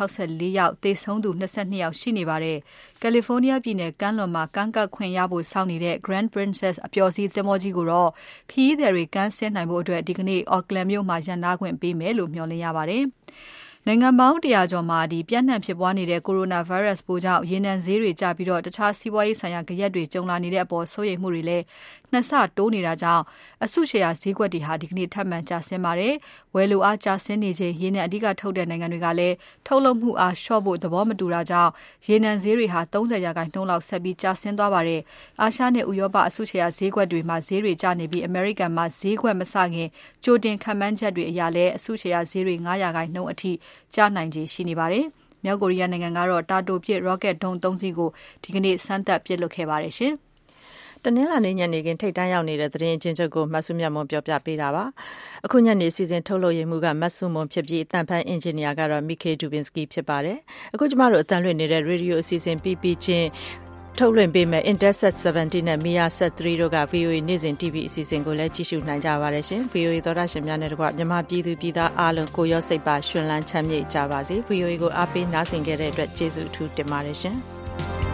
964 ယောက် သေဆုံးသူ22ယောက်ရှိနေပါတယ်။ California ပြည်နယ်ကမ်းလွန်မှာ ကမ်းကပ်ခွင့်ရဖို့စောင့်နေတဲ့ Grand Princess အပျော်စီးသင်္ဘောကြီးကိုတော့ ခရီးသည်တွေ ကမ်းဆင်းနိုင်ဖို့အတွက်ဒီကနေ့ Auckland မြို့မှာ ရပ်နားခွင့်ပေးမယ်လို့ မျှော်လင့်ရပါတယ်။နိုင်ငံပေါင်း100ကျော်မှာဒီပြန့်နှံ့ဖြစ်ပွားနေတဲ့ Coronavirus ပိုးကြောင့် ရေနံဈေးတွေကျပြီးတော့တခြားစီးပွားရေးဆိုင်ရာကြက်တွေ ကြုံလာနေတဲ့အပေါ် စိုးရိမ်မှုတွေလည်း နှစ်ဆတိုးနေတာကြောင့်အစုရှယ်ယာဈေးကွက်တွေဟာဒီကနေ့ထပ်မံကျဆင်းပါတယ်။ဝယ်လိုအားကျဆင်းနေချိန်ရေနံအဓိကထုတ်တဲ့နိုင်ငံတွေကလည်းထုတ်လုပ်မှုအားလျှော့ဖို့သဘောမတူတာကြောင့်ရေနံဈေးတွေဟာ30ရာခိုင်နှုန်းလောက်ဆက်ပြီးကျဆင်းသွားပါတယ်။အာရှနဲ့ဥရောပအစုရှယ်ယာဈေးကွက်တွေမှာဈေးတွေကျနေပြီးအမေရိကန်မှာဈေးကွက်မစခင်ကြိုတင်ခံမှန်းချက်တွေအရလည်းအစုရှယ်ယာဈေးတွေ9ရာခိုင်နှုန်းအထိကျနိုင်ခြေရှိနေပါတယ်။မြောက်ကိုရီးယားနိုင်ငံကတော့တာတိုပစ် rocket ဒုံး၃စီးကိုဒီကနေ့စမ်းသပ်ပစ်လွှတ်ခဲ့ပါတယ်ရှင်။ တနင်္လာနေ့ညနေခင်းထိတ်တန်းရောက်နေတဲ့သတင်းအချင်းချုပ်ကိုမဆုမြတ်မွန်ပြောပြပေးတာပါ။အခုညနေစီစဉ်ထုတ်လို့ရမှုကမဆုမွန်ဖြစ်ပြီးအတန်ဖန်အင်ဂျင်နီယာကတော့ Mikhail Dubinsky ဖြစ်ပါတယ်။အခုကျမတို့အတန်လွှင့်နေတဲ့ radio အစီအစဉ်ပြီးပြီးချင်းထုတ်လွှင့်ပေးမဲ့ Interset 70နဲ့ Mia Set 3တို့က VOA နေ့စဉ် TV အစီအစဉ်ကိုလည်းကြည့်ရှုနိုင်ကြပါတယ်ရှင်။ VOA သောတာရှင်များနဲ့တကွမြန်မာပြည်သူပြည်သားအားလုံးကိုရောစိတ်ပါရှင်လန်းချမ်းမြေ့ကြပါစေ။ VOA ကိုအားပေးနားဆင်ကြတဲ့အတွက်ကျေးဇူးအထူးတင်ပါတယ်ရှင်။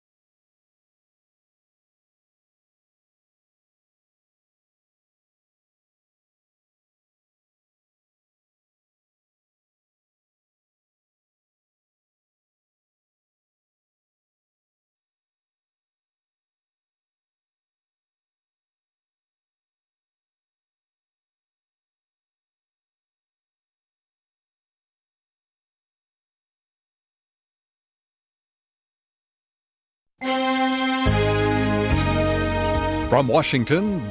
From Washington